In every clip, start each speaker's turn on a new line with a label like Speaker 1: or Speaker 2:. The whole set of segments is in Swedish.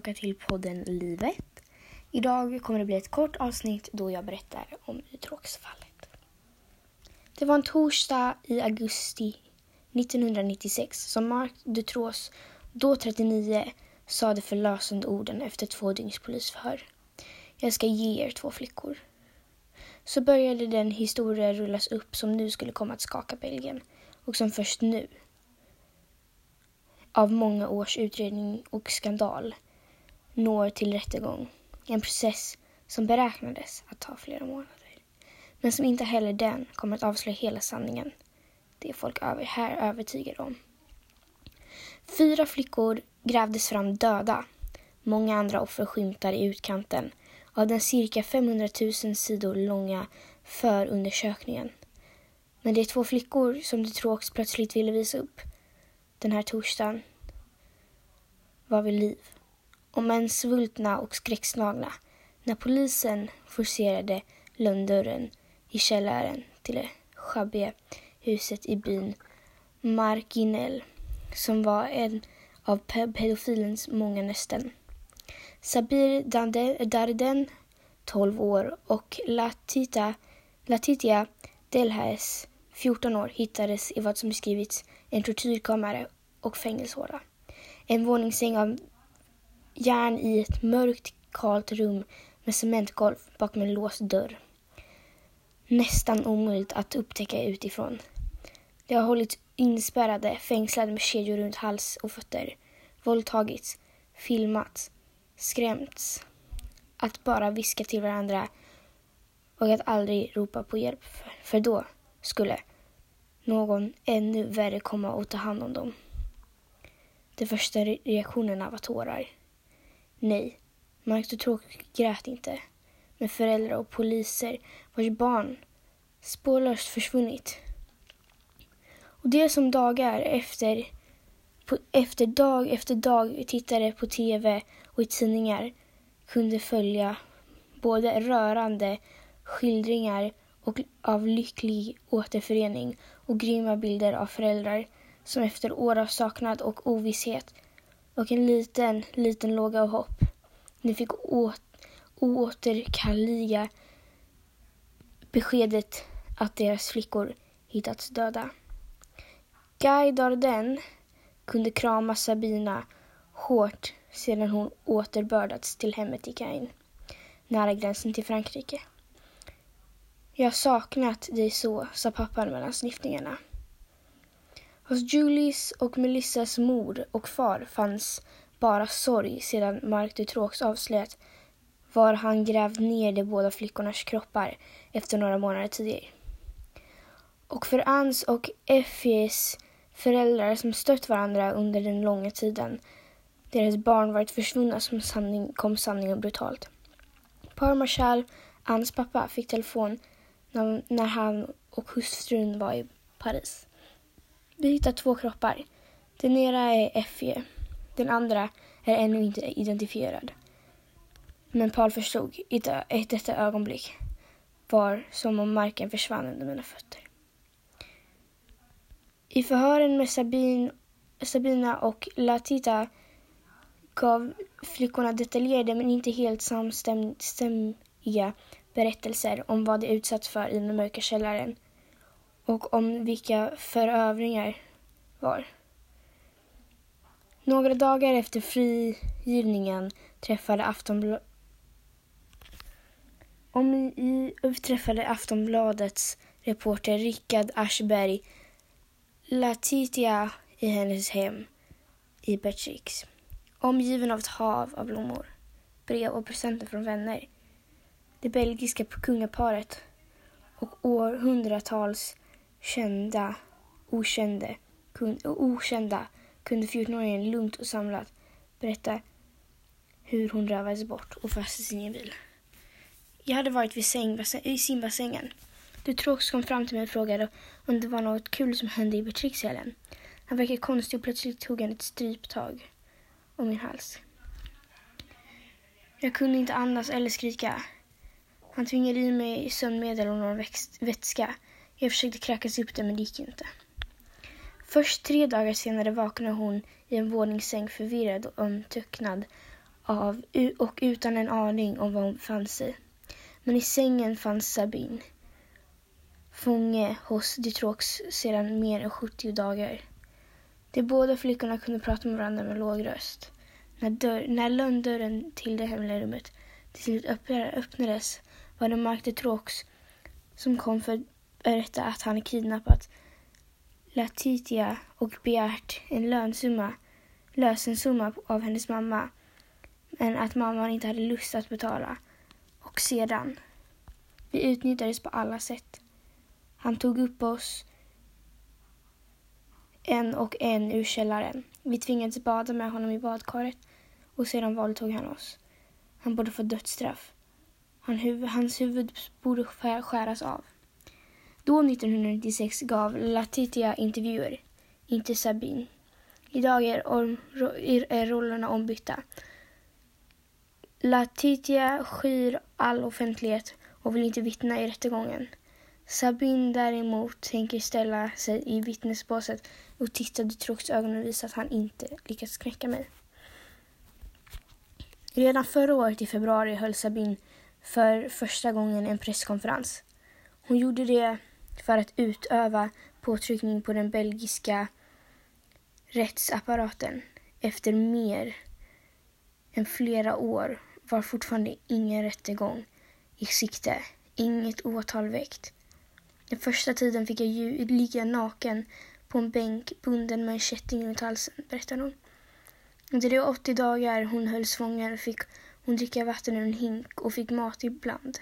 Speaker 1: tillbaka till podden Livet. Idag kommer det bli ett kort avsnitt då jag berättar om Utråksfallet. Det var en torsdag i augusti 1996 som Mark Dutros, då 39, sa de förlösande orden efter två dygns polisförhör. Jag ska ge er två flickor. Så började den historia rullas upp som nu skulle komma att skaka Belgien och som först nu av många års utredning och skandal når till rättegång. En process som beräknades att ta flera månader. Men som inte heller den kommer att avslöja hela sanningen. Det är folk över, här övertygade om. Fyra flickor grävdes fram döda. Många andra offer skymtar i utkanten av den cirka 500 000 sidor långa förundersökningen. Men det är två flickor som de Tråks plötsligt ville visa upp den här torsdagen var vid liv. Om än svultna och skräckslagna när polisen forcerade lönndörren i källaren till det schabbiga huset i byn Markinel som var en av pedofilens många nästen. Sabir Darden, 12 år, och Latita, Latitia Delhaes, 14 år, hittades i vad som beskrivits en tortyrkammare och fängelsehåla. En våningssäng av järn i ett mörkt, kalt rum med cementgolv bakom en låst dörr. Nästan omöjligt att upptäcka utifrån. De har hållits inspärrade, fängslade med kedjor runt hals och fötter, våldtagits, filmats, skrämts, att bara viska till varandra och att aldrig ropa på hjälp, för då skulle någon ännu värre komma och ta hand om dem. De första reaktionerna var tårar. Nej, Mark Tråk grät inte. Men föräldrar och poliser vars barn spårlöst försvunnit. Och det som dagar efter, på, efter dag efter dag tittade på tv och i tidningar kunde följa både rörande skildringar och av lycklig återförening och grymma bilder av föräldrar som efter år av saknad och ovisshet och en liten, liten låga av hopp Ni fick oåterkalleliga beskedet att deras flickor hittats döda. Guy Darden kunde krama Sabina hårt sedan hon återbördats till hemmet i Caen, nära gränsen till Frankrike. Jag har saknat dig så, sa pappan mellan sniffningarna. Hos Julies och Melissas mor och far fanns bara sorg sedan Mark Dutroux avslöjat var han grävt ner de båda flickornas kroppar efter några månader tidigare. Och för Ans och Effies föräldrar som stött varandra under den långa tiden deras barn varit försvunna som sanning, kom sanningen brutalt. Par Marshall, Ans pappa, fick telefon när, när han och hustrun var i Paris. Vi hittar två kroppar. Den ena är Effie. Den andra är ännu inte identifierad. Men Paul förstod i detta ögonblick var som om marken försvann under mina fötter. I förhören med Sabine, Sabina och Latita gav flickorna detaljerade men inte helt samstämmiga berättelser om vad de utsatts för i den mörka källaren och om vilka förövringar var. Några dagar efter frigivningen träffade Aftonbladet om i, träffade Aftonbladets reporter Rickard Aschberg Latitia i hennes hem i Bertrix. Omgiven av ett hav av blommor, brev och presenter från vänner. Det belgiska kungaparet och århundratals kända, okända, kun, okända kunde 14-åringen lugnt och samlat berätta hur hon rövades bort och fastnade i sin bil. Jag hade varit vid säng, i simbassängen. Dutroux kom fram till mig och frågade om det var något kul som hände i Beatrixhjällen. Han verkade konstig och plötsligt tog han ett stryptag om min hals. Jag kunde inte andas eller skrika. Han tvingade i mig sömnmedel och någon vätska. Jag försökte kräkas upp det men det gick inte. Först tre dagar senare vaknade hon i en våningssäng förvirrad och omtöcknad av och utan en aning om vad hon fann sig. Men i sängen fanns Sabine, fånge hos Dutrox sedan mer än 70 dagar. De båda flickorna kunde prata med varandra med låg röst. När, dörr, när lönndörren till det hemliga rummet till slut öppnades var det Mark Dutrox som kom för att berätta att han kidnappat Latitia och begärt en lönsumma, lösensumma av hennes mamma men att mamman inte hade lust att betala. Och sedan. Vi utnyttjades på alla sätt. Han tog upp oss en och en ur källaren. Vi tvingades bada med honom i badkaret och sedan våldtog han oss. Han borde få dödsstraff. Han huv hans huvud borde skäras av. Då 1996 gav Latitia intervjuer, inte Sabine. Idag är, om, är rollerna ombytta. Latitia skyr all offentlighet och vill inte vittna i rättegången. Sabine däremot tänker ställa sig i vittnesbåset och titta Dutroux ögon och visa att han inte lyckats knäcka mig. Redan förra året i februari höll Sabine för första gången en presskonferens. Hon gjorde det för att utöva påtryckning på den belgiska rättsapparaten. Efter mer än flera år var fortfarande ingen rättegång i sikte, inget åtal väckt. Den första tiden fick jag ligga naken på en bänk bunden med en kätting runt halsen, berättar hon. Under de 80 dagar hon hölls fången fick hon dricka vatten ur en hink och fick mat ibland.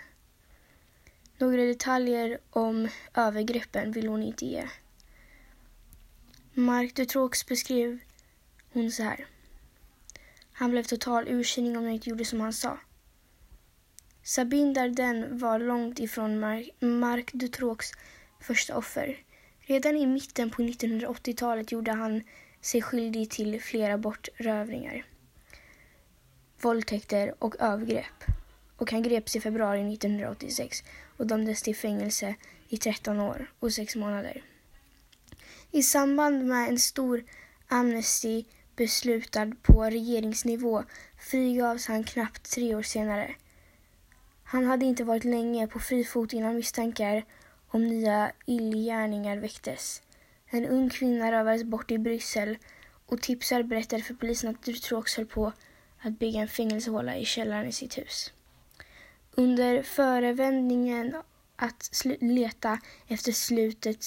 Speaker 1: Några detaljer om övergreppen vill hon inte ge. Mark Dutroux beskrev hon så här. Han blev total ursinnig om jag inte gjorde som han sa. Sabine Darden var långt ifrån Mark, Mark Dutroux första offer. Redan i mitten på 1980-talet gjorde han sig skyldig till flera bortrövningar, våldtäkter och övergrepp. Och han greps i februari 1986 och dömdes till fängelse i 13 år och 6 månader. I samband med en stor amnesti beslutad på regeringsnivå frigavs han knappt tre år senare. Han hade inte varit länge på fri fot innan misstankar om nya illgärningar väcktes. En ung kvinna rövades bort i Bryssel och tipsar berättade för polisen att Dutroux höll på att bygga en fängelsehåla i källaren i sitt hus. Under förevändningen att leta efter slutet,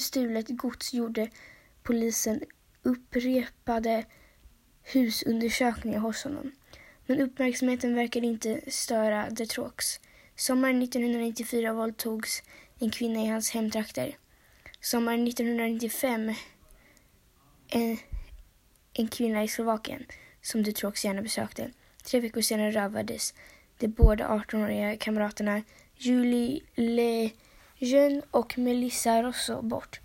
Speaker 1: stulet gods gjorde polisen upprepade husundersökningar hos honom. Men uppmärksamheten verkade inte störa Detrox. Sommaren 1994 våldtogs en kvinna i hans hemtrakter. Sommaren 1995 en, eh, en kvinna i Slovakien som Detrox gärna besökte. Tre veckor senare rövades de båda 18-åriga kamraterna Julie Lejeune och Melissa Rosso bort.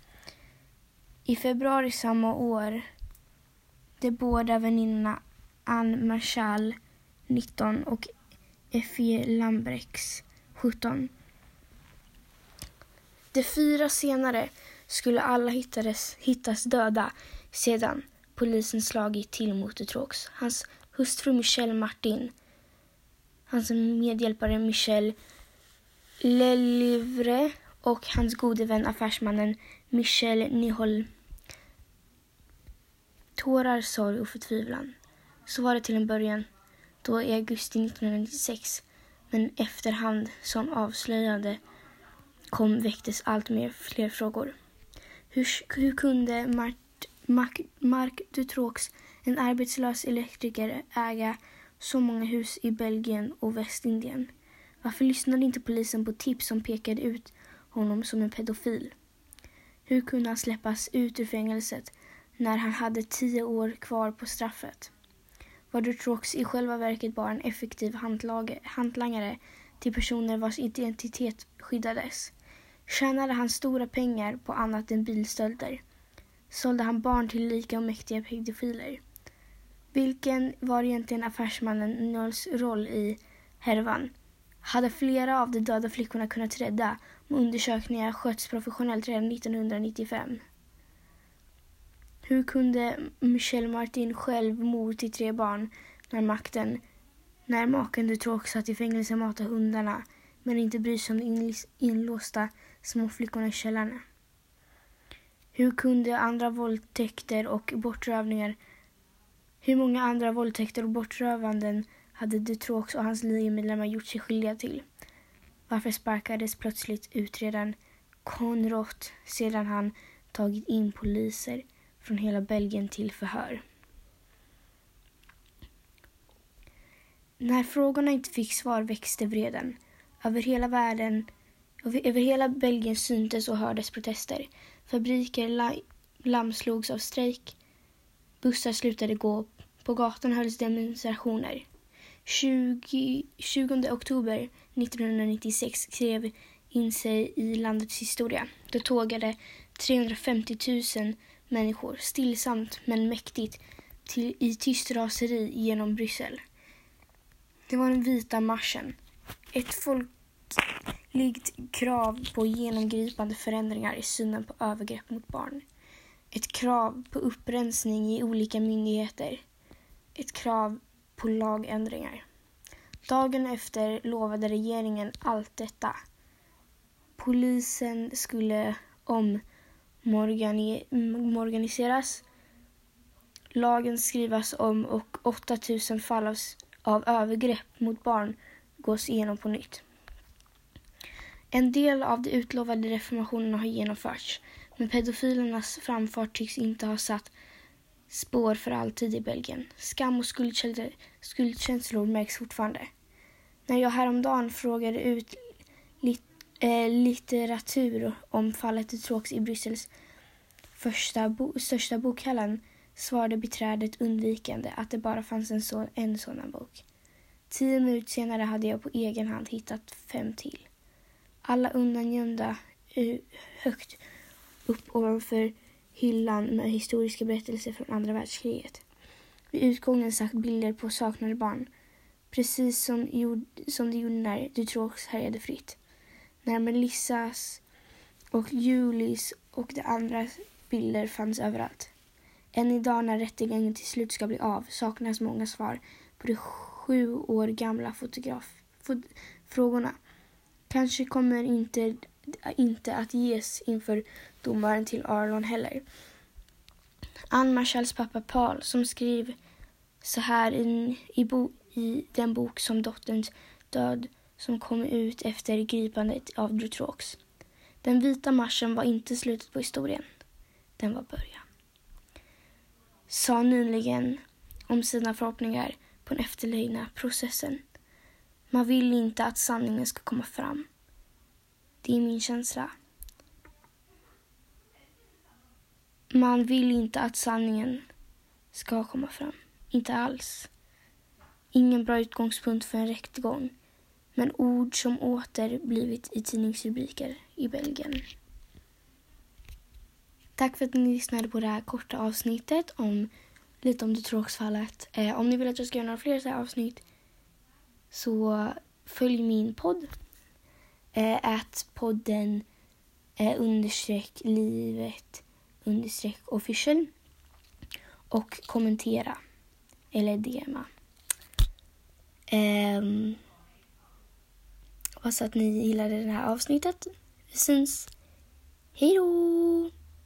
Speaker 1: I februari samma år de båda väninnorna Anne Marchal, 19 och Effie Lambrex, 17. De fyra senare skulle alla hittades, hittas döda sedan polisen slagit till mot Dutroux. Hans hustru Michelle Martin, hans medhjälpare Michel Lelivre och hans gode vän affärsmannen Michel Nihol. Tårar, sorg och förtvivlan. Så var det till en början, då i augusti 1996. Men efterhand som avslöjande kom väcktes allt mer fler frågor. Hur, hur kunde Mart, Mark, Mark Dutroux, en arbetslös elektriker, äga så många hus i Belgien och Västindien? Varför lyssnade inte polisen på tips som pekade ut honom som en pedofil? Hur kunde han släppas ut ur fängelset när han hade tio år kvar på straffet? Var Dutroux i själva verket bara en effektiv hantlangare till personer vars identitet skyddades? Tjänade han stora pengar på annat än bilstölder? Sålde han barn till lika och mäktiga pedofiler? Vilken var egentligen affärsmannen Nulls roll i härvan? Hade flera av de döda flickorna kunnat rädda om undersökningar skötts professionellt redan 1995? Hur kunde Michelle Martin själv, mor till tre barn, när makten när maken Dutroux satt i fängelse matar hundarna men inte bryr sig om de inlåsta små flickorna i källaren. Hur kunde andra våldtäkter och bortrövningar hur många andra våldtäkter och bortrövanden hade Dutroux och hans ligamedlemmar gjort sig skyldiga till? Varför sparkades plötsligt utredaren Conrot sedan han tagit in poliser från hela Belgien till förhör? När frågorna inte fick svar växte vreden. Över hela världen, över hela Belgien syntes och hördes protester. Fabriker la lamslogs av strejk. Bussar slutade gå. På gatan hölls demonstrationer. 20, 20 oktober 1996 skrev in sig i landets historia. Då tågade 350 000 människor stillsamt men mäktigt till, i tyst raseri genom Bryssel. Det var den vita marschen. Ett folkligt krav på genomgripande förändringar i synen på övergrepp mot barn. Ett krav på upprensning i olika myndigheter. Ett krav på lagändringar. Dagen efter lovade regeringen allt detta. Polisen skulle omorganiseras, lagen skrivas om och 8000 fall av av övergrepp mot barn gås igenom på nytt. En del av de utlovade reformationerna har genomförts, men pedofilernas framfart tycks inte ha satt spår för alltid i Belgien. Skam och skuldkänslor märks fortfarande. När jag häromdagen frågade ut lit, äh, litteratur om fallet Dutroux i Bryssels första bo, största bokhallen svarade beträdet undvikande att det bara fanns en, så, en sådan bok. Tio minuter senare hade jag på egen hand hittat fem till. Alla undangömda eh, högt upp ovanför hyllan med historiska berättelser från andra världskriget. Vid utgången satt bilder på saknade barn, precis som, gjorde, som det gjorde när Dutroux härjade fritt. När Melissas och Julis och de andra bilder fanns överallt. Än idag när rättegången till slut ska bli av saknas många svar på de sju år gamla fotograf fot frågorna. Kanske kommer inte, inte att ges inför domaren till Arlon heller. Ann Marshalls pappa Paul som skrev så här i, i, bo, i den bok som dotterns död som kom ut efter gripandet av Drutrox. Den vita marschen var inte slutet på historien. Den var början sa nyligen om sina förhoppningar på den efterlägna processen. Man vill inte att sanningen ska komma fram. Det är min känsla. Man vill inte att sanningen ska komma fram. Inte alls. Ingen bra utgångspunkt för en rättegång. Men ord som åter blivit i tidningsrubriker i Belgien. Tack för att ni lyssnade på det här korta avsnittet om lite om Detroxfallet. Eh, om ni vill att jag ska göra några fler så här avsnitt så följ min podd. Eh, podden eh, understreck livet understreck official och kommentera eller DMa. Eh, hoppas att ni gillade det här avsnittet. Vi syns. Hej då!